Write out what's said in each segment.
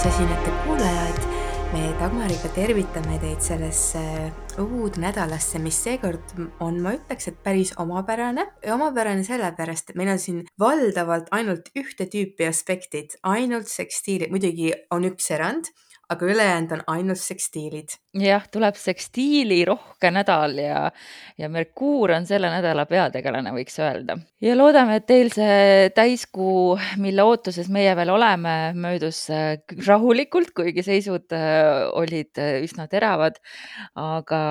sagisasinate kuulajad, me Dagmariga tervitame teid sellesse uudnädalasse, mis seekord on, ma ütleks, et päris omapärane. omapärane sellepärast, et meil on siin valdavalt ainult ühte tüüpi aspektid, ainult sekstiilid, muidugi on üks erand aga ülejäänud on ainult sekstiilid. jah, tuleb sekstiilirohke nädal ja, ja Merkuur on selle nädala peategelane, võiks öelda. ja loodame, et teil see täiskuu, mille ootuses meie veel oleme, möödus äh, rahulikult, kuigi seisud äh, olid äh, üsna teravad. aga,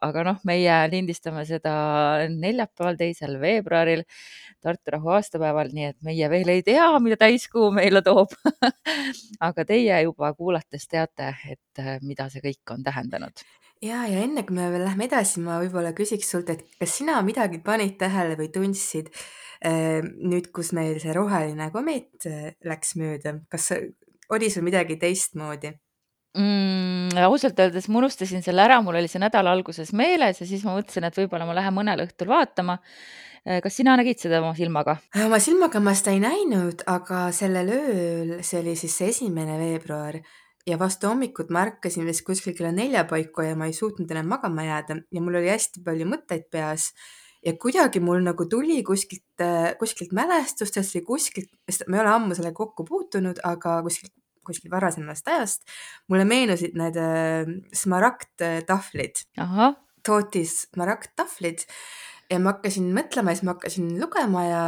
aga noh, meie lindistame seda neljapäeval, teisel veebruaril Tartu rahu aastapäeval, nii et meie veel ei tea, mida täiskuu meile toob aga teie juba kuulates teate, et äh, mida see kõik on tähendanud. ja, ja enne kui me veel lähme edasi, ma võib-olla küsiks sult, et kas sina midagi panid tähele või tundsid äh, nüüd, kus meil see roheline komeet äh, läks mööda, kas oli sul midagi teistmoodi? mm,? ausalt öeldes ma unustasin selle ära, mul oli see nädala alguses meeles ja siis ma mõtlesin, et võib-olla ma lähen mõnel õhtul vaatama Äh, kas sina nägid seda oma silmaga? Oma silmaga ma seda ei näinud, aga sellel ööl, see oli siis see esimene veebruar ja vastu hommikut ma ärkasin vist kuskil kella nelja paiku ja ma ei suutnud enam magama jääda ja mul oli hästi palju mõtteid peas. Ja kuidagi mul nagu tuli kuskilt, äh, kuskilt mälestustest või kuskilt, sest ma ei ole ammu sellega kokku puutunud, aga kuskilt, kuskilt varasemast ajast mulle meenusid need äh, smaragdtahvlid. tootis smaragdtahvlid ja ma hakkasin mõtlema ja siis ma hakkasin lugema ja,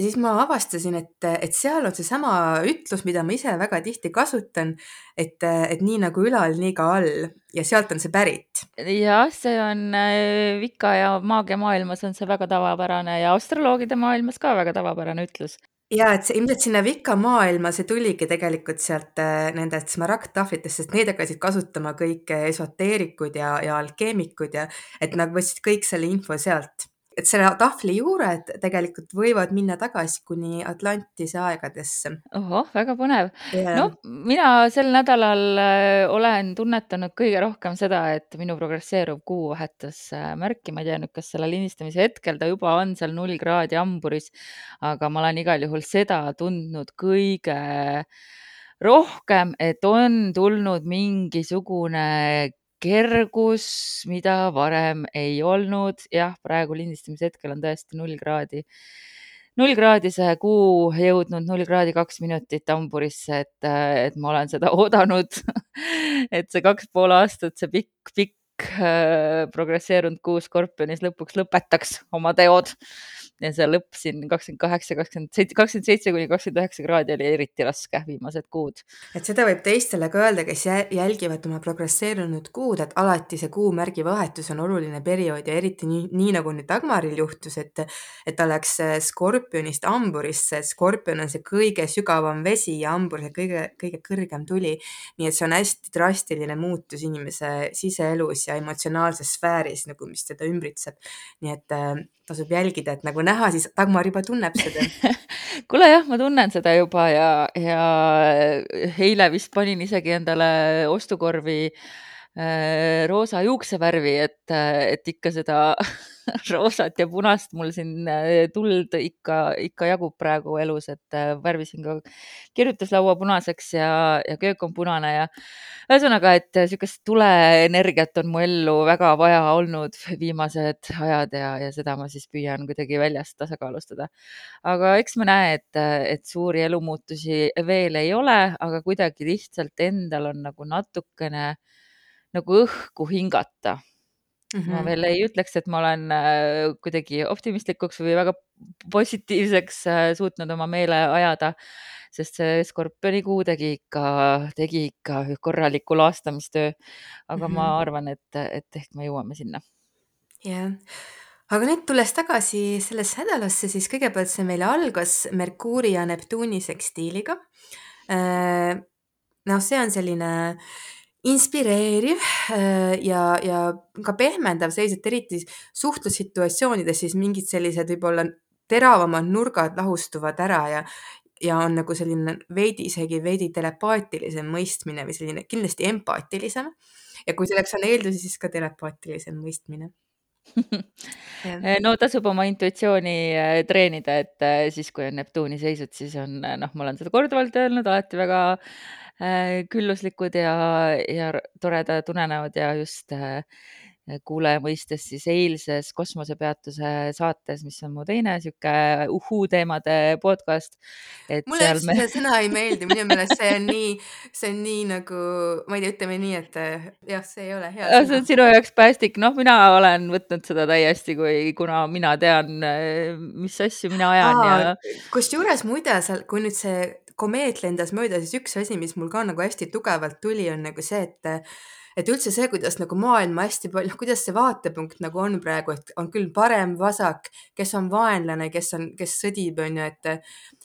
ja siis ma avastasin, et, et seal on seesama ütlus, mida ma ise väga tihti kasutan, et, et nii nagu ülal, nii ka all. Ja sealt on see pärit. jah, see on äh, Vika ja maagiamaailmas on see väga tavapärane ja astroloogide maailmas ka väga tavapärane ütlus. Ja et see ilmselt sinna Vika maailma see tuligi tegelikult sealt äh, nendest smaragdtahvlitest, sest neid hakkasid kasutama kõik esoteerikud ja, ja alkeemikud ja et nad võtsid kõik selle info sealt et selle tahvli juured tegelikult võivad minna tagasi kuni Atlantise aegadesse. ohoh, väga põnev. Yeah.. no mina sel nädalal äh, olen tunnetanud kõige rohkem seda, et minu progresseeruv kuu vahetas äh, märki, ma ei tea nüüd, kas selle lindistamise hetkel ta juba on seal null kraadi hamburis, aga ma olen igal juhul seda tundnud kõige rohkem, et on tulnud mingisugune kergus, mida varem ei olnud. jah, praegu lindistamise hetkel on tõesti null kraadi, null kraadi see kuu jõudnud null kraadi kaks minutit hamburisse, et, et ma olen seda oodanud. Et see kaks pool aastat, see pikk, pikk äh, progresseerunud kuu Skorpionis lõpuks lõpetaks oma teod ja see lõpp siin kakskümmend kaheksa, kakskümmend seitse, kakskümmend seitse kuni kakskümmend üheksa kraadi oli eriti raske viimased kuud. et seda võib teistele ka öelda, kes jälgivad oma progresseerunud kuud, et alati see kuumärgi vahetus on oluline periood ja eriti nii, nii nagu nüüd Dagmaril juhtus, et, et ta läks äh, skorpionist hamburisse, skorpion on see kõige sügavam vesi ja hambur see kõige, kõige kõrgem tuli. nii et see on hästi drastiline muutus inimese siseelus ja emotsionaalses sfääris nagu, mis teda ümbritseb. nii et äh, tasub jälgida, et nagu näha, siis Dagmar juba tunneb seda. Kuule jah, ma tunnen seda juba ja, ja eile vist panin isegi endale ostukorvi äh, roosa juuksevärvi, et, et ikka seda roosat ja punast mul siin äh, tuld ikka, ikka jagub praegu elus, et äh, värvisin ka kirjutuslaua punaseks ja, ja köök on punane ja ühesõnaga, et niisugust tuleenergiat on mu ellu väga vaja olnud viimased ajad ja, ja seda ma siis püüan kuidagi väljast tasakaalustada. aga eks me näe, et, et suuri elumuutusi veel ei ole, aga kuidagi lihtsalt endal on nagu natukene nagu õhku hingata Mm -hmm. ma veel ei ütleks, et ma olen äh, kuidagi optimistlikuks või väga positiivseks äh, suutnud oma meele ajada, sest see skorpionikuu tegi ikka, tegi ikka korraliku laastamistöö. aga mm -hmm. ma mhm. arvan, et, et ehk me jõuame sinna. jah, aga nüüd tulles tagasi sellesse nädalasse, siis kõigepealt see meil algas Merkuuri ja Neptuuni sekstiiliga. Äh, noh, see on selline äh, inspireeriv äh, ja, ja ka pehmendav seis, et eriti suhtlussituatsioonides siis mingid sellised võib-olla teravamad nurgad lahustuvad ära ja, ja on nagu selline veidi, isegi veidi telepaatilisem mõistmine või selline kindlasti empaatilisem. ja kui selleks on eeldusi, siis ka telepaatilisem mõistmine no tasub oma intuitsiooni äh, treenida, et äh, siis, kui on Neptuuni seisud, siis on noh, ma olen seda korduvalt öelnud, alati väga külluslikud ja, ja toredad unenäod ja just kuulaja mõistes siis eilses kosmosepeatuse saates, mis on mu teine sihuke uhuu teemade podcast. mulle üldse me... see sõna ei meeldi, minu meelest see on nii, see on nii nagu, ma ei tea, ütleme nii, et jah, see ei ole hea sõna. see on sinu jaoks päästik, noh, mina olen võtnud seda täiesti, kui, kuna mina tean, mis asju mina ajan Aa, ja. kusjuures muide seal, kui nüüd see komeet lendas mööda, siis üks asi, mis mul ka nagu hästi tugevalt tuli, on nagu see, et et üldse see, kuidas nagu maailma hästi palju, kuidas see vaatepunkt nagu on praegu, et on küll parem, vasak, kes on vaenlane, kes on, kes sõdib, on ju, et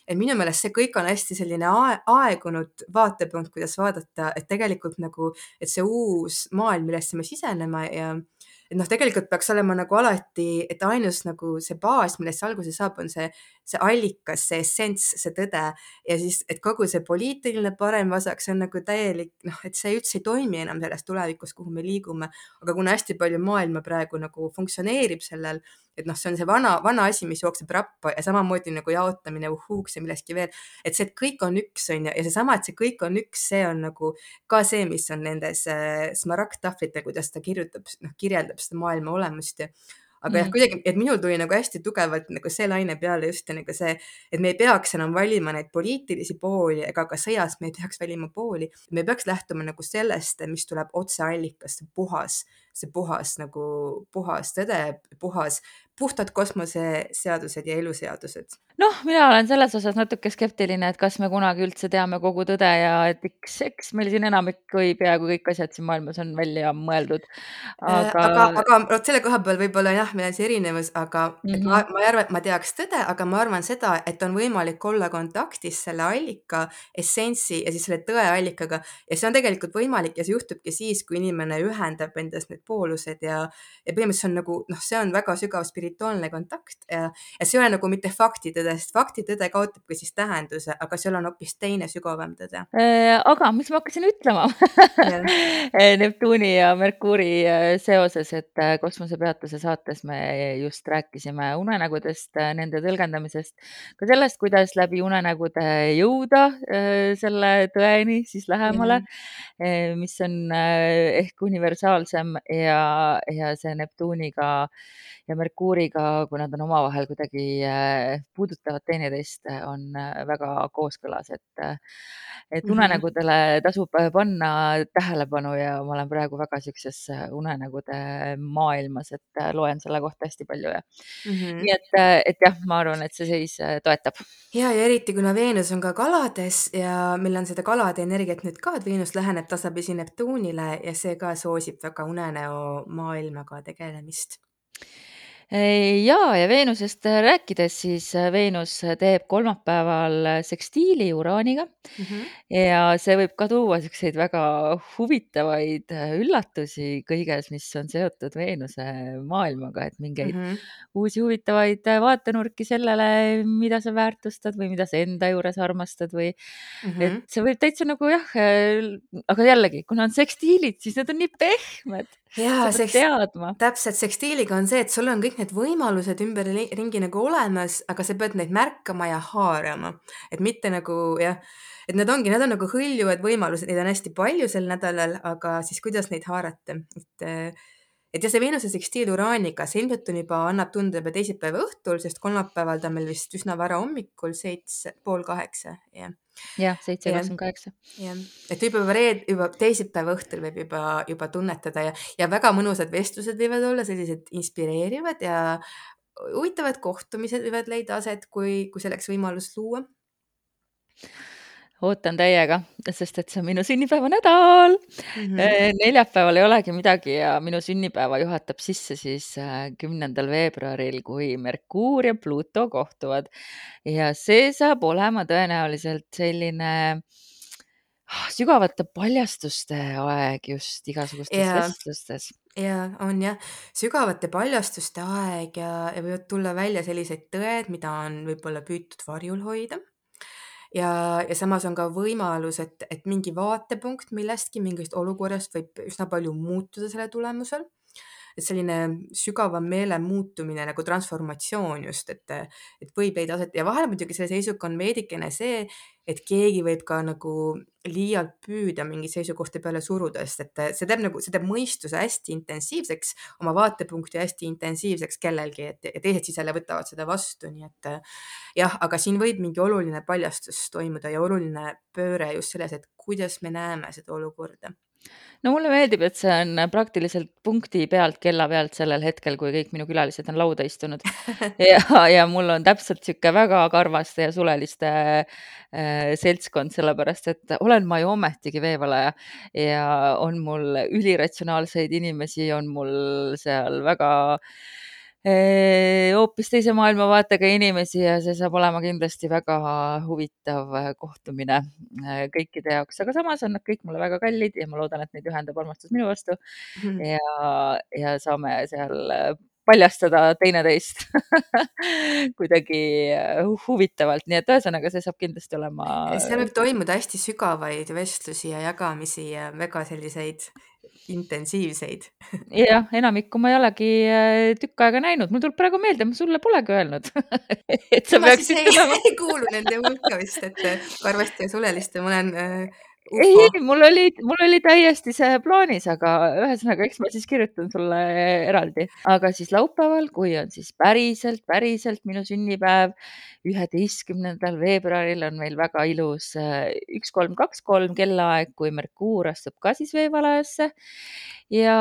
et minu meelest see kõik on hästi selline aegunud vaatepunkt, kuidas vaadata, et tegelikult nagu, et see uus maailm, millesse me siseneme ja et noh, tegelikult peaks olema nagu alati, et ainus nagu see baas, millest see alguse saab, on see, see allikas, see essents, see tõde. Ja siis, et kogu see poliitiline parem-vasak, see on nagu täielik noh, et see üldse ei toimi enam selles tulevikus, kuhu me liigume, aga kuna hästi palju maailma praegu nagu funktsioneerib sellel et noh, see on see vana, vana asi, mis jookseb rappa ja samamoodi nagu jaotamine uhhuuks ja millestki veel, et see, et kõik on üks, on ju, ja seesama, et see kõik on üks, see on nagu ka see, mis on nendes äh, smaragdtahvlitel, kuidas ta kirjutab, noh, kirjeldab seda maailma olemust ja aga mm. jah, kuidagi, et minul tuli nagu hästi tugevalt nagu see laine peale just nagu see, et me ei peaks enam valima neid poliitilisi pooli ega ka sõjas me ei peaks valima pooli, me peaks lähtuma nagu sellest, mis tuleb otseallikast, puhas, see puhas nagu puhas tõde, puhas puhtad kosmoseseadused ja eluseadused? noh, mina olen selles osas natuke skeptiline, et kas me kunagi üldse teame kogu tõde ja et eks, eks meil siin enamik või peaaegu kõik asjad siin maailmas on välja mõeldud. Äh, aga, aga, aga vot selle koha peal võib-olla jah, meil on see erinevus, aga mm -hmm. ma, ma ei arva, et ma teaks tõde, aga ma arvan seda, et on võimalik olla kontaktis selle allika, essentsi ja siis selle tõeallikaga ja see on tegelikult võimalik ja see juhtubki siis, kui inimene ühendab endas need poolused ja, ja põhimõtteliselt see on nagu noh, see on väga sügav spirituaalne kontakt ja, ja see ei ole nagu mitte faktitõde, sest faktitõde kaotabki siis tähenduse, aga seal on hoopis teine sügavam tõde. Äh, aga mis ma hakkasin ütlema? Neptuuni ja Merkuuri äh, seoses, et äh, kosmosepeatuse saates me just rääkisime unenägudest, nende tõlgendamisest, ka sellest, kuidas läbi unenägude jõuda selle tõeni siis lähemale, mis on ehk universaalsem ja, ja see Neptuuniga ja Merkuuriga, kui nad on omavahel kuidagi äh, puudutavad teineteist, on äh, väga kooskõlas, et, äh, et -hmm. unenägudele tasub panna tähelepanu ja ma olen praegu väga siukses unenägude maailmas, et loen selle kohta hästi palju ja mm -hmm. nii et, et jah, ma arvan, et see seis toetab. ja, ja eriti kuna Veenus on ka kalades ja meil on seda kalade energiat nüüd ka, et Veenus läheneb tasapisi Neptuunile ja see ka soosib väga unenäo maailmaga tegelemist ja, ja Veenusest rääkides, siis äh, Veenus teeb kolmapäeval sekstiili Uraaniga mm -hmm. ja see võib ka tuua siukseid väga huvitavaid äh, üllatusi kõiges, mis on seotud Veenuse maailmaga, et mingeid mm -hmm. uusi huvitavaid äh, vaatenurki sellele, mida sa väärtustad või mida sa enda juures armastad või mm -hmm. et see võib täitsa nagu jah, aga jällegi, kuna on sekstiilid, siis need on nii pehmed jaa, seks-, täpselt, sekstiiliga on see, et sul on kõik need võimalused ümberringi nagu olemas, aga sa pead neid märkama ja haarama. et mitte nagu jah, et need ongi, need on nagu hõljuvad võimalused, neid on hästi palju sel nädalal, aga siis kuidas neid haarata, et et jah, see Veenuse sekstiil Uraaniga, see ilmselt on juba, annab tunda juba teisipäeva õhtul, sest kolmapäeval ta on meil vist üsna vara hommikul, seitse, pool kaheksa, jah. jah, seitse kakskümmend kaheksa. jah, et juba reed, juba teisipäeva õhtul võib juba, juba tunnetada ja, ja väga mõnusad vestlused võivad olla sellised inspireerivad ja huvitavad kohtumised võivad leida aset, kui, kui selleks võimalust luua ootan täiega, sest et see on minu sünnipäevanädal mm. -hmm. neljapäeval ei olegi midagi ja minu sünnipäeva juhatab sisse siis äh, kümnendal veebruaril, kui Merkuur ja Pluto kohtuvad ja see saab olema tõenäoliselt selline ah, sügavate paljastuste aeg just igasugustes yeah. vestlustes ja on jah, sügavate paljastuste aeg ja, ja võivad tulla välja sellised tõed, mida on võib-olla püütud varjul hoida ja, ja samas on ka võimalus, et, et mingi vaatepunkt millestki, mingist olukorrast võib üsna palju muutuda selle tulemusel. Et selline sügavam meele muutumine nagu transformatsioon just, et, et võib leida aset. Ja vahel muidugi selle seisuga on veidikene see, et keegi võib ka nagu liialt püüda mingi seisukohti peale suruda, sest et see teeb nagu, see teeb mõistuse hästi intensiivseks, oma vaatepunkti hästi intensiivseks kellelgi, et ja teised siis jälle võtavad seda vastu, nii et jah, aga siin võib mingi oluline paljastus toimuda ja oluline pööre just selles, et kuidas me näeme seda olukorda no mulle meeldib, et see on praktiliselt punkti pealt, kella pealt sellel hetkel, kui kõik minu külalised on lauda istunud. ja, ja mul on täpselt niisugune väga karvaste ja suleliste äh, seltskond, sellepärast et olen ma ju ometigi veevalaja ja on mul üliratsionaalseid inimesi, on mul seal väga äh, hoopis teise maailmavaatega inimesi ja see saab olema kindlasti väga huvitav äh, kohtumine äh, kõikide jaoks, aga samas on nad kõik mulle väga kallid ja ma loodan, et neid ühendab armastus minu vastu mm -hmm. ja, ja saame seal äh, paljastada teineteist kuidagi huvitavalt, nii et ühesõnaga, see saab kindlasti olema. seal võib toimuda hästi sügavaid vestlusi ja jagamisi ja väga selliseid intensiivseid. jah, enamikku ma ei olegi äh, tükk aega näinud, mul tuleb praegu meelde, ma sulle polegi öelnud et sa peaksid tulema. ei kuulu nende hulka vist, et Karvaste ja Suleliste ma olen äh, ei, mul oli, mul oli täiesti see plaanis, aga ühesõnaga, eks ma siis kirjutan sulle eraldi. aga siis laupäeval, kui on siis päriselt, päriselt minu sünnipäev, üheteistkümnendal veebruaril on meil väga ilus äh, üks, kolm, kaks, kolm kellaaeg, kui Merkuur astub ka siis veevalajasse. Ja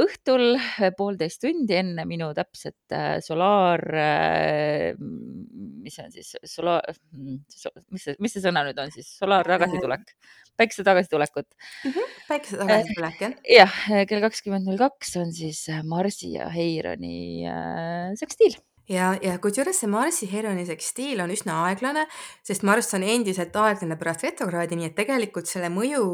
õhtul poolteist tundi enne minu täpset äh, solaar, äh, mis on siis, solaar, mis see, mis see sõna nüüd on siis, solaartagasitulek päikese tagasitulekut mm. -hmm. päikese tagasitulek jah? jah, kell kakskümmend null kaks on siis äh, Marsi ja Heironi äh, sekstiil ja, ja kusjuures see Marsi Heroni sekstiil on üsna aeglane, sest Marss on endiselt aeglane pärast retrokraadi, nii et tegelikult selle mõju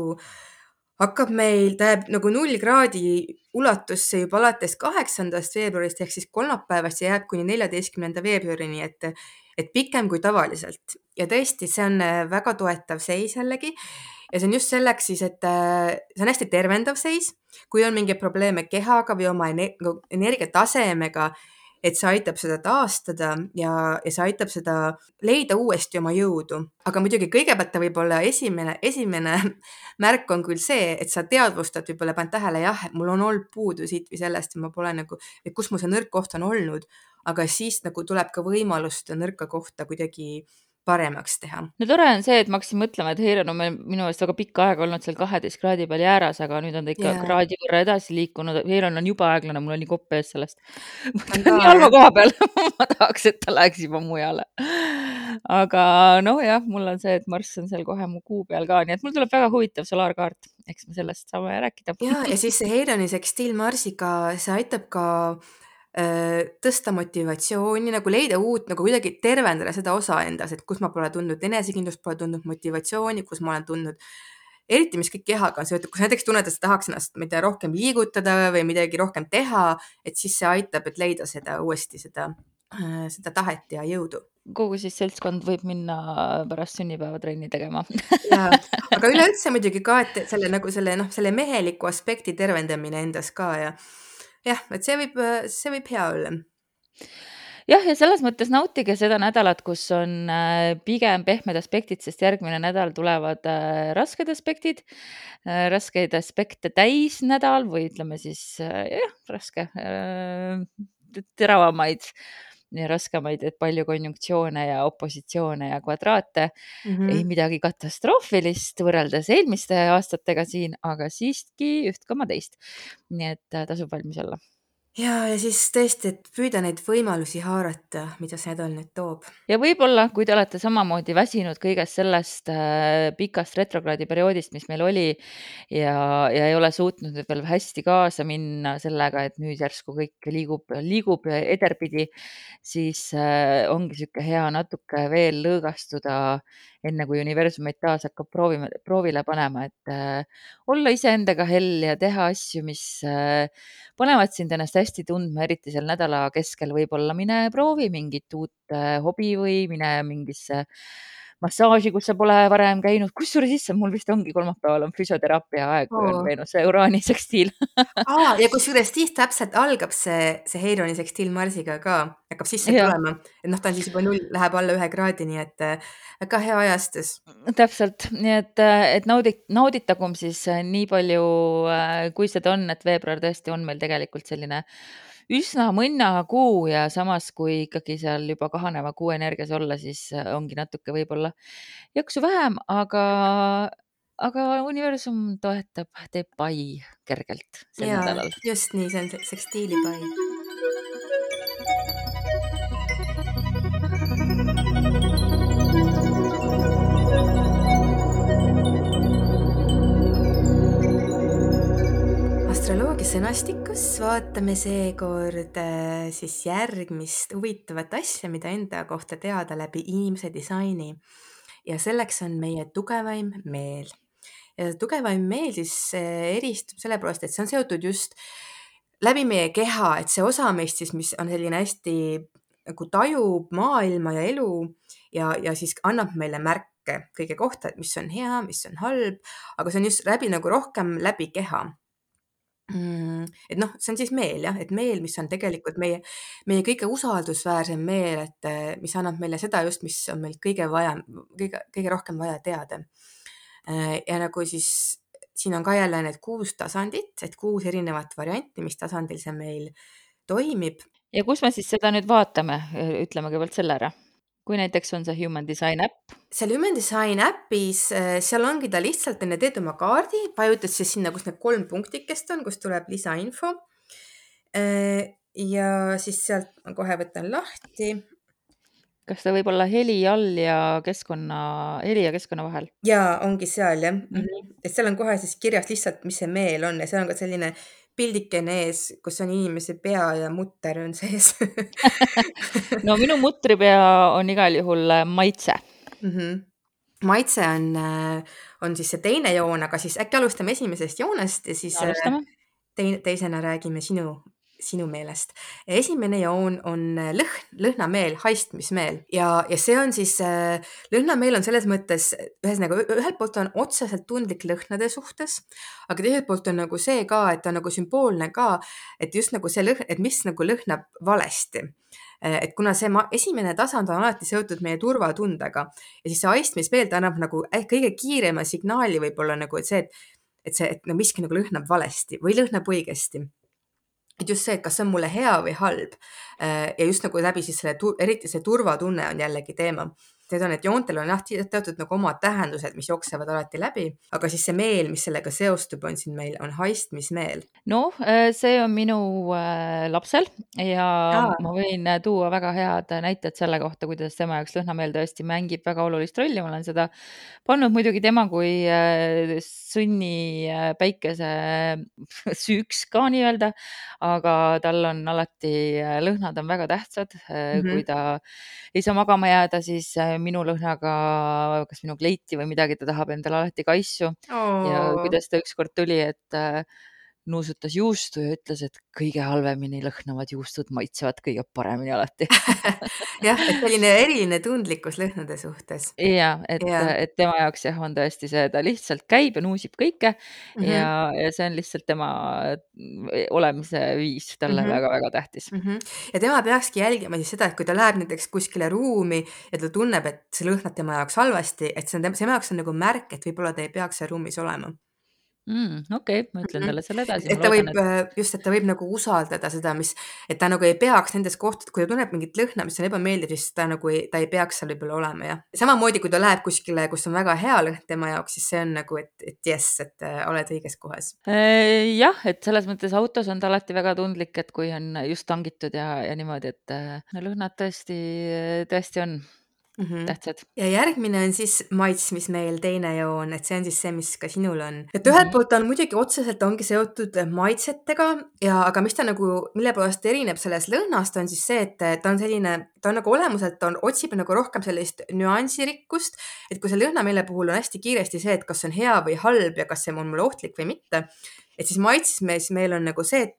hakkab meil, jääb nagu null kraadi ulatusse juba alates kaheksandast veebruarist ehk siis kolmapäevast ja jääb kuni neljateistkümnenda veebruarini, et, et pikem kui tavaliselt ja tõesti, see on väga toetav seis jällegi ja see on just selleks siis, et äh, see on hästi tervendav seis, kui on mingeid probleeme kehaga või oma nagu energiatasemega, et see aitab seda taastada ja, ja see aitab seda leida uuesti oma jõudu. aga muidugi kõigepealt ta võib olla esimene, esimene märk on küll see, et sa teadvustad, võib-olla paned tähele, jah, et mul on olnud puudu siit või sellest ja ma pole nagu, et kus mul see nõrk koht on olnud, aga siis nagu tuleb ka võimalus seda nõrka kohta kuidagi paremaks teha. no tore on see, et ma hakkasin mõtlema, et Heiron on meil minu meelest väga pikka aega olnud seal kaheteist kraadi peal jääras, aga nüüd on ta ikka yeah. kraadi võrra edasi liikunud. Heiron on jube aeglane, mul on nii kopp ees sellest. ta on nii halva koha peal ma tahaks, et ta läheks juba mujale. aga noh, jah, mul on see, et Marss on seal kohe mu kuu peal ka, nii et mul tuleb väga huvitav solaarkaart, eks me sellest saame rääkida. ja, ja siis see Heironi sekstiil Marsiga, see aitab ka Äh, tõsta motivatsiooni, nagu leida uut, nagu kuidagi tervendada seda osa endas, et kus ma pole tundnud enesekindlust, pole tundnud motivatsiooni, kus ma olen tundnud, eriti mis kõik kehaga on seotud, kus näiteks tunned, et sa tahaks ennast, ma ei tea, rohkem liigutada või midagi rohkem teha, et siis see aitab, et leida seda uuesti, seda, äh, seda tahet ja jõudu. Kogu siis seltskond võib minna pärast sünnipäeva trenni tegema aga üleüldse muidugi ka, et selle nagu selle noh, selle meheliku aspekti tervendamine endas ka ja jah, et see võib, see võib hea olla. Jah, ja selles mõttes nautige seda nädalat, kus on äh, pigem pehmed aspektid, sest järgmine nädal tulevad äh, rasked aspektid, äh, raskeid aspekte täis nädal või ütleme siis jah, raske, teravamaid ja raskemaid, et palju konjunktsioone ja opositsioone ja kvadraate mm. -hmm. ei midagi katastroofilist võrreldes eelmiste aastatega siin, aga siiski üht koma teist. nii et tasub valmis olla ja, ja siis tõesti, et püüda neid võimalusi haarata, mida see nädal nüüd toob. ja võib-olla, kui te olete samamoodi väsinud kõigest sellest äh, pikast retrokraadi perioodist, mis meil oli ja, ja ei ole suutnud nüüd veel hästi kaasa minna sellega, et nüüd järsku kõik liigub, liigub ederpidi, siis äh, ongi niisugune hea natuke veel lõõgastuda enne kui universum meid taas hakkab proovima, proovile panema, et äh, olla iseendaga hell ja teha asju, mis äh, panevad sind ennast hästi tundma, eriti seal nädala keskel võib-olla. Mine proovi mingit uut äh, hobi või mine mingisse massaaži, kus sa pole varem käinud, kusjuures issand, mul vist ongi kolmapäeval on füsioteraapia aeg, kui on. Veenuse Uraani sekstiil aa, ja kusjuures siis täpselt algab see, see Heironi sekstiilmarsiga ka, hakkab sisse jah, tulema. et noh, ta on siis juba null, läheb alla ühe kraadi, nii et äh, väga hea ajastus. täpselt, nii et, et naudi-, nauditagum siis äh, nii palju, äh, kui seda on, et veebruar tõesti on meil tegelikult selline üsna mõnna kuu ja samas, kui ikkagi seal juba kahaneva kuu energias olla, siis äh, ongi natuke võib-olla jaksu vähem, aga, aga universum toetab, teeb pai kergelt sel nädalal. just nii, see on sekstiilipai. Astroloogia sõnastikus vaatame seekord äh, siis järgmist huvitavat asja, mida enda kohta teada läbi inimese disaini. ja selleks on meie tugevaim meel. ja tugevaim meel siis äh, eristub sellepärast, et see on seotud just läbi meie keha, et see osa meist siis, mis on selline hästi nagu tajub maailma ja elu ja, ja siis annab meile märke kõige kohta, et mis on hea, mis on halb, aga see on just läbi nagu rohkem läbi keha. Et noh, see on siis meel jah, et meel, mis on tegelikult meie, meie kõige usaldusväärsem meel, et eh, mis annab meile seda just, mis on meil kõige vaja, kõige, kõige rohkem vaja teada. Eh, ja nagu siis siin on ka jälle need kuus tasandit, et kuus erinevat varianti, mis tasandil see meil toimib. ja kus me siis seda nüüd vaatame, ütleme kõigepealt selle ära. Kui näiteks on see Human Design äpp, seal Human Design äpis, eh, seal ongi ta lihtsalt enne teed oma kaardi, vajutad siis sinna, kus need kolm punktikest on, kus tuleb lisainfo. Eh, ja siis sealt ma kohe võtan lahti kas ta võib olla heli all ja keskkonna, heli ja keskkonna vahel? ja ongi seal jah mm. -hmm. et seal on kohe siis kirjas lihtsalt, mis see meel on ja seal on ka selline pildikene ees, kus on inimese pea ja mutter on sees no minu mutripea on igal juhul äh, maitse. mm. -hmm. maitse on, on siis see teine joon, aga siis äkki alustame esimesest joonest ja siis äh, alustame. teine, teisena räägime sinu, sinu meelest. esimene joon on äh, lõhn, lõhnameel, haistmismeel. Ja, ja see on siis äh,, lõhnameel on selles mõttes, ühesõnaga ühelt poolt on otseselt tundlik lõhnade suhtes, aga teiselt poolt on nagu see ka, et ta on nagu sümboolne ka, et just nagu see lõhn, et mis nagu lõhnab valesti. Et kuna see esimene tasand on alati seotud meie turvatundega ja siis see haistmismeel, ta annab nagu kõige kiirema signaali võib-olla nagu, et see, et, et see, et no miski nagu lõhnab valesti või lõhnab õigesti et just see, et kas see on mulle hea või halb. ja just nagu läbi siis selle, eriti see turvatunne on jällegi teema. Need on, et joontel on jah teatud nagu omad tähendused, mis jooksevad alati läbi, aga siis see meel, mis sellega seostub, on siin meil, on haistmismeel. noh, see on minu äh, lapsel ja Aa. ma võin tuua väga head näited selle kohta, kuidas tema jaoks lõhnameel tõesti mängib väga olulist rolli. ma olen seda pannud muidugi tema kui äh, sunni äh, päikese süüks ka nii-öelda, aga tal on alati, lõhnad on väga tähtsad mm. -hmm. kui ta ei saa magama jääda, siis minu lõhnaga, kas minu kleiti või midagi, ta tahab endale alati kaisu oh. ja kuidas ta ükskord tuli, et äh, nuusutas juustu ja ütles, et kõige halvemini lõhnavad juustud maitsevad kõige paremini alati jah, et selline eriline tundlikkus lõhnade suhtes. ja et et tema jaoks jah, on tõesti see, ta lihtsalt käib ja nuusib kõike mm -hmm. ja, ja see on lihtsalt tema olemise viis talle väga-väga mm -hmm. tähtis mm. -hmm. ja tema peakski jälgima siis seda, et kui ta läheb näiteks kuskile ruumi ja ta tunneb, et see lõhnab tema jaoks halvasti, et see on tema jaoks on nagu märk, et võib-olla ta ei peaks seal ruumis olema mm,. okei okay,, ma ütlen talle selle edasi. et ta võib et... just, et ta võib nagu usaldada seda, mis, et ta nagu ei peaks nendes kohtades, kui ta tunneb mingit lõhna, mis on ebameeldiv, siis ta nagu ei, ta ei peaks seal võib-olla olema jah. samamoodi, kui ta läheb kuskile, kus on väga hea lõhn tema jaoks, siis see on nagu, et, et jess, et äh, oled õiges kohas. Äh, jah, et selles mõttes autos on ta alati väga tundlik, et kui on just tangitud ja, ja niimoodi, et äh, lõhnad tõesti, tõesti on mm -hmm. tähtsad. ja järgmine on siis maitsmismeel teine joon, et see on siis see, mis ka sinul on. et ühelt mm -hmm. poolt on muidugi otseselt ongi seotud maitsetega ja, aga mis ta nagu, mille poolest erineb sellest lõhnast, on siis see, et ta on selline, ta on nagu olemuselt on, otsib nagu rohkem sellist nüansirikkust, et kui see lõhnameele puhul on hästi kiiresti see, et kas see on hea või halb ja kas see on mulle ohtlik või mitte, et siis maitsmismeel on nagu see, et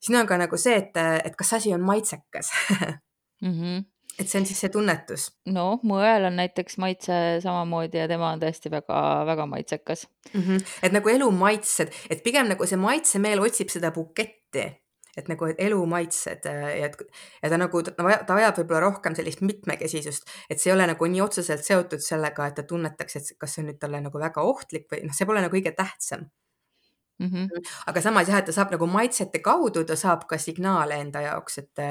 siin on ka nagu see, et, et kas asi on maitsekas mm. -hmm et see on siis see tunnetus? noh, mu õel on näiteks maitse samamoodi ja tema on tõesti väga-väga maitsekas mm. -hmm. et nagu elu maitsed, et pigem nagu see maitsemeel otsib seda buketti, et nagu et elu maitsed ja et ja ta nagu ta vajab võib-olla rohkem sellist mitmekesisust, et see ei ole nagu nii otseselt seotud sellega, et ta tunnetaks, et kas see on nüüd talle nagu väga ohtlik või noh, see pole nagu kõige tähtsam mm. -hmm. aga samas jah, et ta saab nagu maitsete kaudu, ta saab ka signaale enda jaoks, et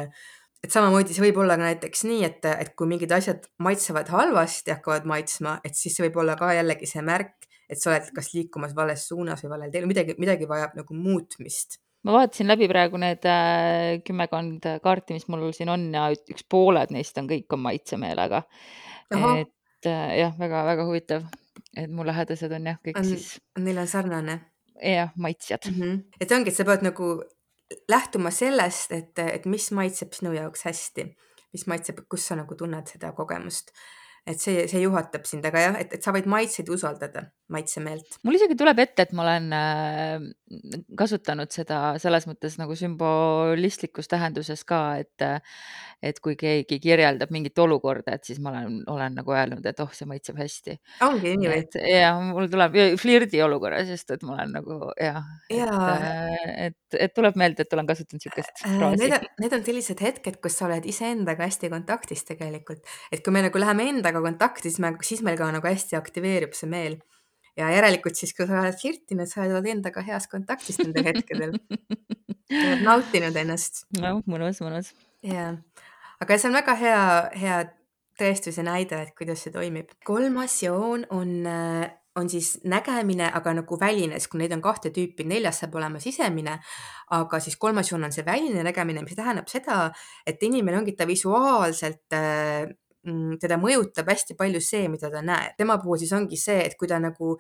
et samamoodi see võib olla ka näiteks nii, et, et kui mingid asjad maitsevad halvasti, hakkavad maitsma, et siis see võib olla ka jällegi see märk, et sa oled kas liikumas vales suunas või valel teel, midagi, midagi vajab nagu muutmist ma vaatasin läbi praegu need äh, kümmekond kaarti, mis mul siin on ja üks pooled neist on kõik on maitsemeelega. et äh, jah, väga-väga huvitav, et mu lähedased on jah, kõik on, siis. Neil on sarnane. jah, maitsjad mm. -hmm. et ongi, et sa pead nagu lähtuma sellest, et, et mis maitseb sinu jaoks hästi, mis maitseb, kus sa nagu tunned seda kogemust et see, see juhatab sind, aga jah, et, et sa võid maitseid usaldada, maitsemeelt. mul isegi tuleb ette, et ma olen äh, kasutanud seda selles mõttes nagu sümbolistlikus tähenduses ka, et, et kui keegi kirjeldab mingit olukorda, et siis ma olen, olen nagu öelnud, et oh, see maitseb hästi. ongi nii või? ja mul tuleb flirdi olukorras, sest et ma olen nagu jah ja. et, et, et tuleb meelde, et olen kasutanud niisugust äh, fraasi. Need on, need on sellised hetked, kus sa oled iseendaga hästi kontaktis tegelikult, et kui me nagu läheme endaga kontakti, siis me, siis meil ka nagu hästi aktiveerub see meel ja järelikult siis, kui sa oled flirtinud, sa oled endaga heas kontaktis nendel hetkedel. oled nautinud ennast. no mõnus, mõnus. ja, aga see on väga hea, hea tõestuse näide, et kuidas see toimib. kolmas joon on, on siis nägemine, aga nagu väline, sest kui neid on kahte tüüpi, neljas saab olema sisemine, aga siis kolmas joon on see väline nägemine, mis tähendab seda, et inimene ongi ta visuaalselt Mm, teda mõjutab hästi palju see, mida ta näeb. tema puhul siis ongi see, et kui ta nagu,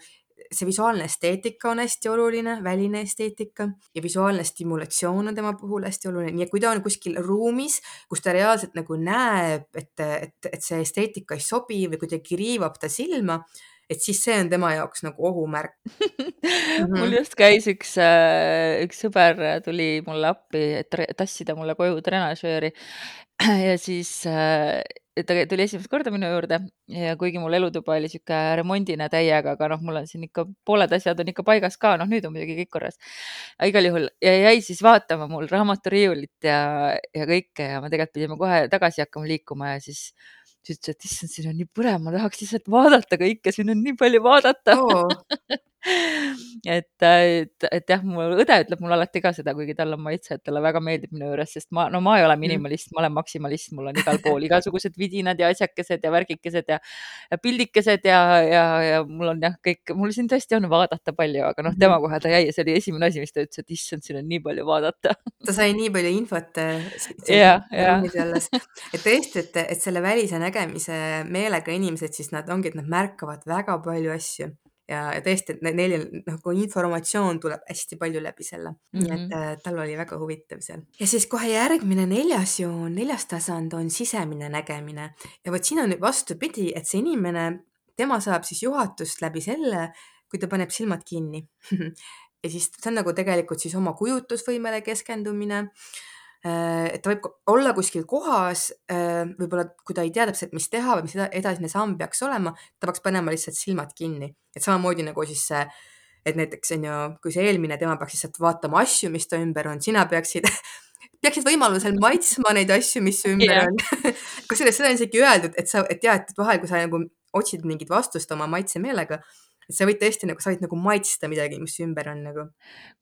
see visuaalne esteetika on hästi oluline, väline esteetika ja visuaalne stimulatsioon on tema puhul hästi oluline, nii et kui ta on kuskil ruumis, kus ta reaalselt nagu näeb, et, et, et see esteetika ei sobi või kuidagi riivab ta silma, et siis see on tema jaoks nagu ohumärk mm. mul just käis üks, äh, üks sõber tuli mulle appi, et tassida mulle koju trenažööri ja siis äh, ta tuli esimest korda minu juurde ja kuigi mul elutuba oli sihuke remondine täiega, aga noh, mul on siin ikka pooled asjad on ikka paigas ka, noh, nüüd on muidugi kõik korras. igal juhul ja jäi siis vaatama mul raamaturiiulit ja, ja kõike ja me tegelikult pidime kohe tagasi hakkama liikuma ja siis siis ütles, et issand, siin on nii põnev, ma tahaks lihtsalt vaadata kõike, siin on nii palju vaadata oh. et, et, et jah, mu õde ütleb mulle alati ka seda, kuigi tal on maitse, et talle väga meeldib minu juures, sest ma, no ma ei ole mm. minimalist, ma olen maksimalist, mul on igal pool igasugused vidinad ja asjakesed ja värgikesed ja, ja pildikesed ja, ja, ja mul on jah, kõik, mul siin tõesti on vaadata palju, aga noh, tema kohe ta jäi ja see oli esimene asi, mis ta ütles, et issand, siin on nii palju vaadata. ta sai nii palju infot. jah, jah. et tõesti, et, et selle välise nägemise meelega inimesed, siis nad ongi, et nad märkavad väga palju asju ja, ja tõesti, et neil nagu informatsioon tuleb hästi palju läbi selle mm, -hmm. nii et mhm. äh, tal oli väga huvitav seal. ja siis kohe järgmine neljas joon, neljas tasand on sisemine nägemine ja vot siin on vastupidi, et see inimene, tema saab siis juhatust läbi selle, kui ta paneb silmad kinni ja siis see on nagu tegelikult siis oma kujutlusvõimele keskendumine et ta võib olla kuskil kohas, äh, võib-olla kui ta ei tea täpselt, mis teha või mis edasine samm peaks olema, ta peaks panema lihtsalt silmad kinni, et samamoodi nagu siis see, et näiteks on ju, kui see eelmine, tema peaks lihtsalt vaatama asju, mis ta ümber on, sina peaksid peaksid võimalusel maitsma neid asju, mis su ümber yeah. on kusjuures seda on isegi öeldud, et sa, et ja, et vahel, kui sa nagu otsid mingit vastust oma maitsemeelega, et sa võid tõesti nagu, sa võid nagu maitsta midagi, mis ümber on nagu.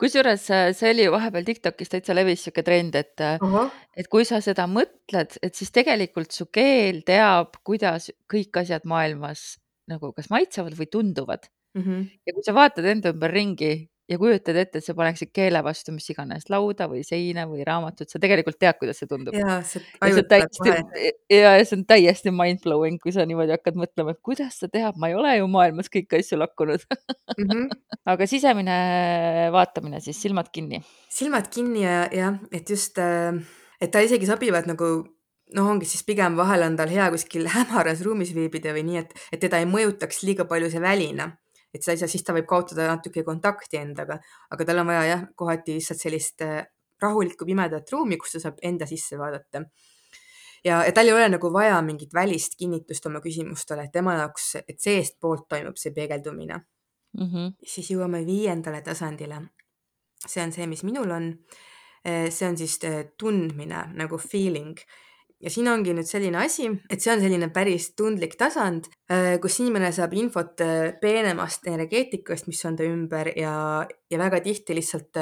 kusjuures äh, see oli vahepeal Tiktokis täitsa levis sihuke trend, et uh, äh, -huh. et kui sa seda mõtled, et siis tegelikult su keel teab, kuidas kõik asjad maailmas nagu kas maitsevad või tunduvad mm. -hmm. ja kui sa vaatad enda ümber ringi ja kujutad ette, et sa paneksid keele vastu mis iganes lauda või seina või raamatut, sa tegelikult tead, kuidas see tundub. ja see tajutab kohe. ja see on täiesti mind-blowing, kui sa niimoodi hakkad mõtlema, et kuidas ta teab, ma ei ole ju maailmas kõiki asju lakkunud mm. -hmm. aga sisemine vaatamine siis, silmad kinni. silmad kinni ja jah, et just, äh, et ta isegi sobivad nagu noh, ongi siis pigem vahel on tal hea kuskil hämaras ruumis viibida või nii, et, et teda ei mõjutaks liiga palju see väline et sa ei saa, siis ta võib kaotada natuke kontakti endaga, aga tal on vaja jah, kohati lihtsalt sellist äh, rahulikku pimedat ruumi, kus ta saab enda sisse vaadata. ja, ja tal ei ole nagu vaja mingit välist kinnitust oma küsimustele, et tema jaoks, et seestpoolt toimub see peegeldumine mm. -hmm. siis jõuame viiendale tasandile. see on see, mis minul on. see on siis tundmine nagu feeling ja siin ongi nüüd selline asi, et see on selline päris tundlik tasand, kus inimene saab infot peenemast energeetikast, mis on ta ümber ja, ja väga tihti lihtsalt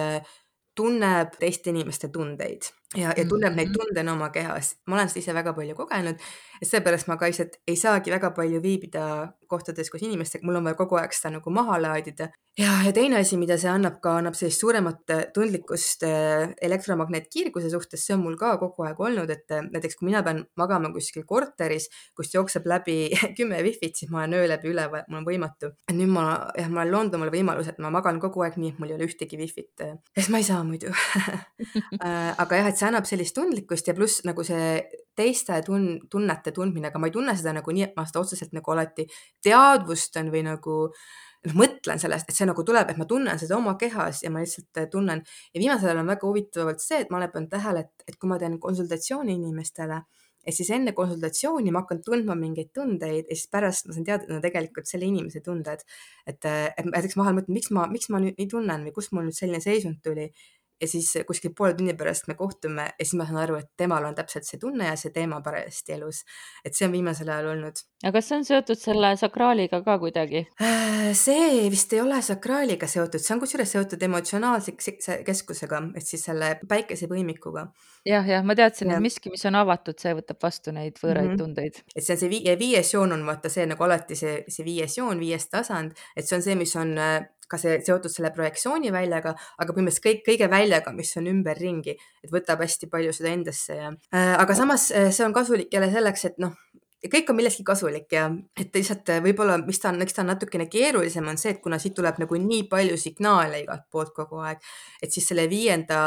tunneb teiste inimeste tundeid ja, ja tunneb mm -hmm. neid tundena oma kehas. ma olen seda ise väga palju kogenud ja seepärast ma ka lihtsalt ei saagi väga palju viibida kohtades koos inimestega, mul on vaja kogu aeg seda nagu maha laadida. ja, ja teine asi, mida see annab ka, annab sellist suuremat tundlikkust äh, elektromagnetkiirguse suhtes, see on mul ka kogu aeg olnud, et äh, näiteks kui mina pean magama kuskil korteris, kust jookseb läbi kümme wifi't, siis ma olen öö läbi üleval, mul on võimatu. nüüd ma, jah, ma olen loonud omale võimaluse, et ma magan kogu aeg nii, et mul ei ole ühtegi wifi't, äh, sest ma ei saa muidu aga jah, et see annab sellist tundlikkust ja pluss nagu see teiste tun-, tunnete tundmine, aga ma ei tunne seda nagu nii, et ma seda otseselt nagu alati teadvustan või nagu noh, mõtlen sellest, et see nagu tuleb, et ma tunnen seda oma kehas ja ma lihtsalt äh, tunnen. ja viimasel ajal on väga huvitavalt see, et ma olen pannud tähele, et, et kui ma teen konsultatsiooni inimestele, et siis enne konsultatsiooni ma hakkan tundma mingeid tundeid ja siis pärast ma saan teada, et need on tegelikult selle inimese tunded. et, äh, et näiteks vahel mõtlen, miks ma, miks ma nüüd nii tunnen või kust mul nüüd selline seisund tuli ja siis kuskil poole tunni pärast me kohtume ja siis ma saan aru, et temal on täpselt see tunne ja see teema parajasti elus. et see on viimasel ajal olnud. aga kas see on seotud selle sakraaliga ka kuidagi? Äh, see vist ei ole sakraaliga seotud, see on kusjuures seotud emotsionaalse keskusega ehk siis selle päikesepõimikuga. jah, jah, ma teadsin, et miski, mis on avatud, see võtab vastu neid võõraid mm -hmm. tundeid. et see on see vi viies joon on vaata see nagu alati see, see viies joon, viies tasand, et see on see, mis on äh, ka see seotud selle projektsiooniväljaga, aga põhimõtteliselt kõik, kõige väljaga, mis on ümberringi, et võtab hästi palju seda endasse ja äh,, aga samas äh, see on kasulik jälle selleks, et noh, kõik on millestki kasulik ja et lihtsalt äh, võib-olla, mis ta on, eks ta on natukene keerulisem, on see, et kuna siit tuleb nagu nii palju signaale igalt poolt kogu aeg, et siis selle viienda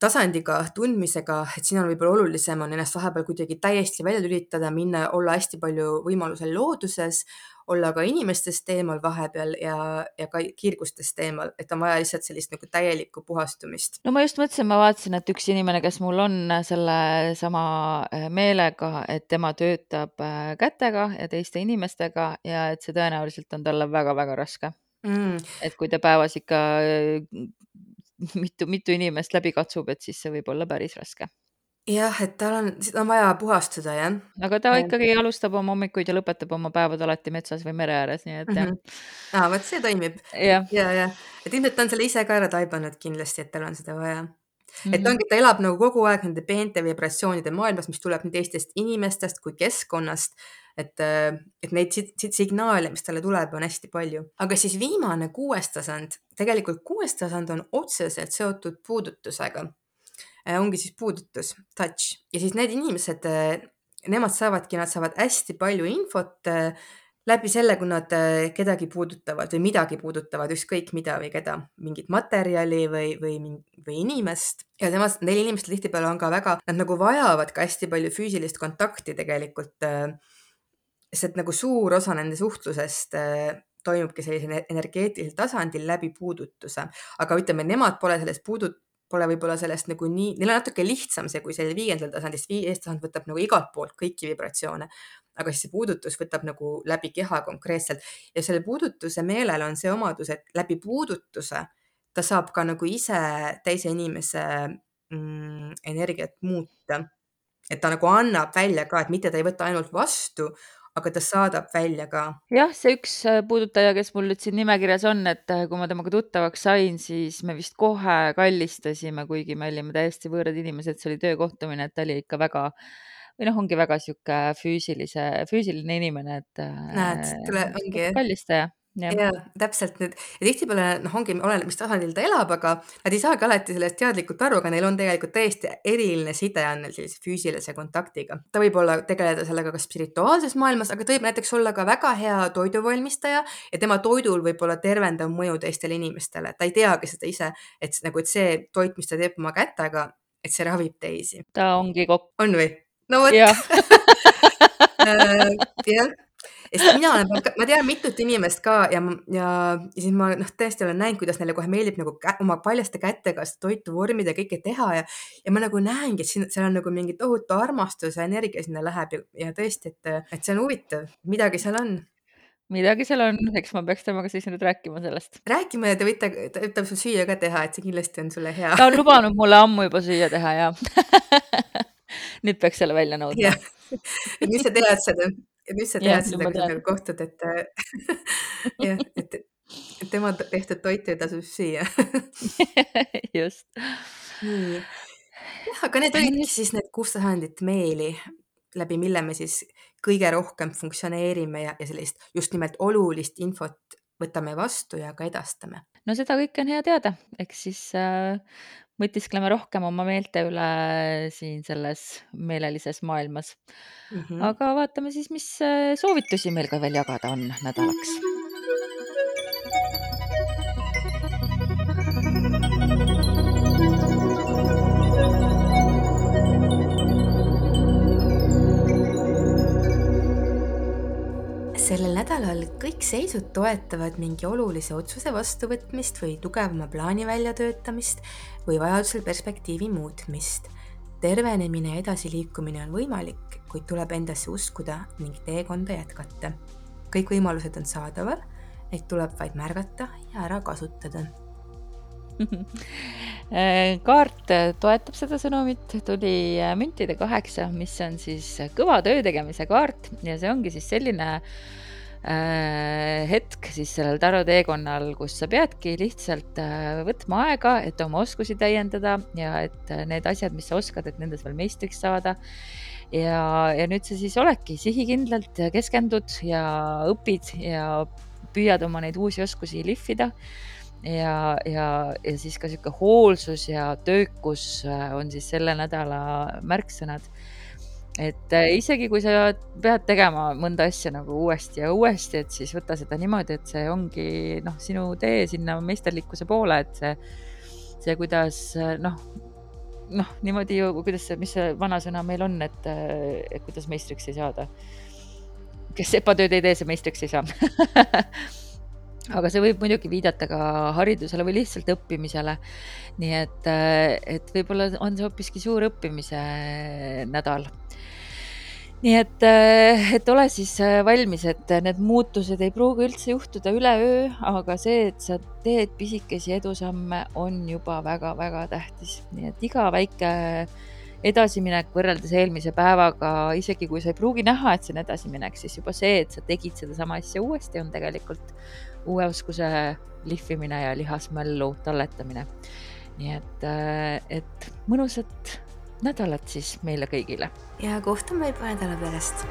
tasandiga tundmisega, et siin on võib-olla olulisem on ennast vahepeal kuidagi täiesti välja lülitada, minna, olla hästi palju võimalusel looduses, olla ka inimestest eemal vahepeal ja, ja ka kiirgustest eemal, et on vaja lihtsalt sellist nagu täielikku puhastumist. no ma just mõtlesin, ma vaatasin, et üks inimene, kes mul on sellesama äh, meelega, et tema töötab äh, kätega ja teiste inimestega ja et see tõenäoliselt on talle väga-väga raske mm.. et kui ta päevas ikka äh, mitu, mitu inimest läbi katsub, et siis see võib olla päris raske jah, et tal on, seda on vaja puhastada, jah. aga ta ikkagi alustab oma hommikuid ja lõpetab oma päevad alati metsas või mere ääres, nii et jah mm. -hmm. aa, vot see toimib. ja, ja, ja., et ilmselt ta on selle ise ka ära taibanud kindlasti, et tal on seda vaja. Mm -hmm. et ongi, ta elab nagu kogu aeg nende peente vibratsioonide maailmas, mis tuleb nii teistest inimestest kui keskkonnast. Et, et neid signaale, mis talle tuleb, on hästi palju. aga siis viimane kuues tasand, tegelikult kuues tasand on otseselt seotud puudutusega Äh, ongi siis puudutus, touch ja siis need inimesed, äh, nemad saavadki, nad saavad hästi palju infot äh, läbi selle, kui nad kedagi puudutavad või midagi puudutavad, ükskõik mida või keda, mingit materjali või, või, või inimest. ja temad, neil inimestel tihtipeale on ka väga, nad nagu vajavad ka hästi palju füüsilist kontakti tegelikult. Sest nagu suur osa nende suhtlusest toimubki sellisel energeetilisel tasandil läbi puudutuse, aga ütleme, nemad pole sellest puudut-, pole võib-olla sellest nagu nii, neil on natuke lihtsam see, kui sellel viiendal tasandil, sest viies tasand võtab nagu igalt poolt kõiki vibratsioone. aga siis see puudutus võtab nagu läbi keha konkreetselt ja selle puudutuse meelel on see omadus, et läbi puudutuse ta saab ka nagu ise teise inimese mm, energiat muuta. et ta nagu annab välja ka, et mitte ta ei võta ainult vastu, aga ta saadab välja ka. jah, see üks äh, puudutaja, kes mul nüüd siin nimekirjas on, et äh, kui ma temaga tuttavaks sain, siis me vist kohe kallistasime, kuigi me olime täiesti võõrad inimesed, see oli töökohtumine, et ta oli ikka väga või noh, ongi väga sihuke füüsilise, füüsiline inimene, et. näed, tule, ongi. kallistaja ja täpselt need ja tihtipeale noh, ongi oleneb, mis tasandil ta elab, aga nad ei saagi alati sellest teadlikult aru, aga neil on tegelikult täiesti eriline side on neil sellise füüsilise kontaktiga. ta võib olla, tegeleda sellega ka spirituaalses maailmas, aga ta võib näiteks olla ka väga hea toiduvalmistaja ja tema toidul võib olla tervendav mõju teistele inimestele, ta ei teagi seda ise, et nagu, et see toit, mis ta teeb oma kätega, et see ravib teisi. ta ongi kokk. on või? no vot. jah sest mina olen, ma tean mitut inimest ka ja, ja, ja siis ma noh, tõesti olen näinud, kuidas neile kohe meeldib nagu kä oma paljaste kätega seda toitu vormida ja kõike teha ja, ja ma nagu näengi, et siin, seal on nagu mingi tohutu armastuse energia sinna läheb ja, ja tõesti, et, et see on huvitav, midagi seal on midagi seal on, eks ma peaks temaga siis nüüd rääkima sellest. rääkima ja te võite, ta ütleb sul süüa ka teha, et see kindlasti on sulle hea. ta on lubanud mulle ammu juba süüa teha ja nüüd peaks selle välja nõudma. nüüd sa tead seda, nüüd sa tead seda, kui sa temaga kohtud, et jah, et, tema tehtud toitu tasub süüa just. nii, jah, aga need olidki siis need kuus sajandit meeli, läbi mille me siis kõige rohkem funktsioneerime ja, ja sellist just nimelt olulist infot võtame vastu ja ka edastame. no seda kõike on hea teada, eks siis äh, mõtiskleme rohkem oma meelte üle siin selles meelelises maailmas mm. -hmm. aga vaatame siis, mis soovitusi meil ka veel jagada on nädalaks sellel nädalal kõik seisud toetavad mingi olulise otsuse vastuvõtmist või tugevama plaani väljatöötamist või vajadusel perspektiivi muutmist. tervenemine ja edasiliikumine on võimalik, kuid tuleb endasse uskuda ning teekonda jätkata. kõik võimalused on saadaval, neid tuleb vaid märgata ja ära kasutada kaart toetab seda sõnumit, tuli müntide kaheksa, mis on siis kõva töö tegemise kaart. Ja see ongi siis selline äh, hetk siis sellel Taro teekonnal, kus sa peadki lihtsalt võtma aega, et oma oskusi täiendada ja et need asjad, mis sa oskad, et nendes veel meistriks saada. ja, ja nüüd sa siis oledki sihikindlalt keskendud ja õpid ja püüad oma neid uusi oskusi lihvida ja, ja, ja siis ka sihuke hoolsus ja töökus äh, on siis selle nädala märksõnad. et äh, isegi kui sa pead tegema mõnda asja nagu uuesti ja uuesti, et siis võta seda niimoodi, et see ongi noh, sinu tee sinna meisterlikkuse poole, et see, see, kuidas noh, noh niimoodi ju, kuidas see, mis see vanasõna meil on, et kuidas meistriks ei saada. kes sepatööd ei tee, see meistriks ei saa aga see võib muidugi viidata ka haridusele või lihtsalt õppimisele. nii et, äh, et võib-olla on see hoopiski suur õppimise nädal. nii et, äh, et ole siis äh, valmis, et need muutused ei pruugi üldse juhtuda üleöö, aga see, et sa teed pisikesi edusamme, on juba väga-väga tähtis, nii et iga väike edasiminek võrreldes eelmise päevaga, isegi kui sa ei pruugi näha, et see on edasiminek, siis juba see, et sa tegid sedasama asja uuesti, on tegelikult uue oskuse lihvimine ja lihasmällu talletamine. nii et, äh, et mõnusat nädalat siis meile kõigile. ja kohtume juba nädala pärast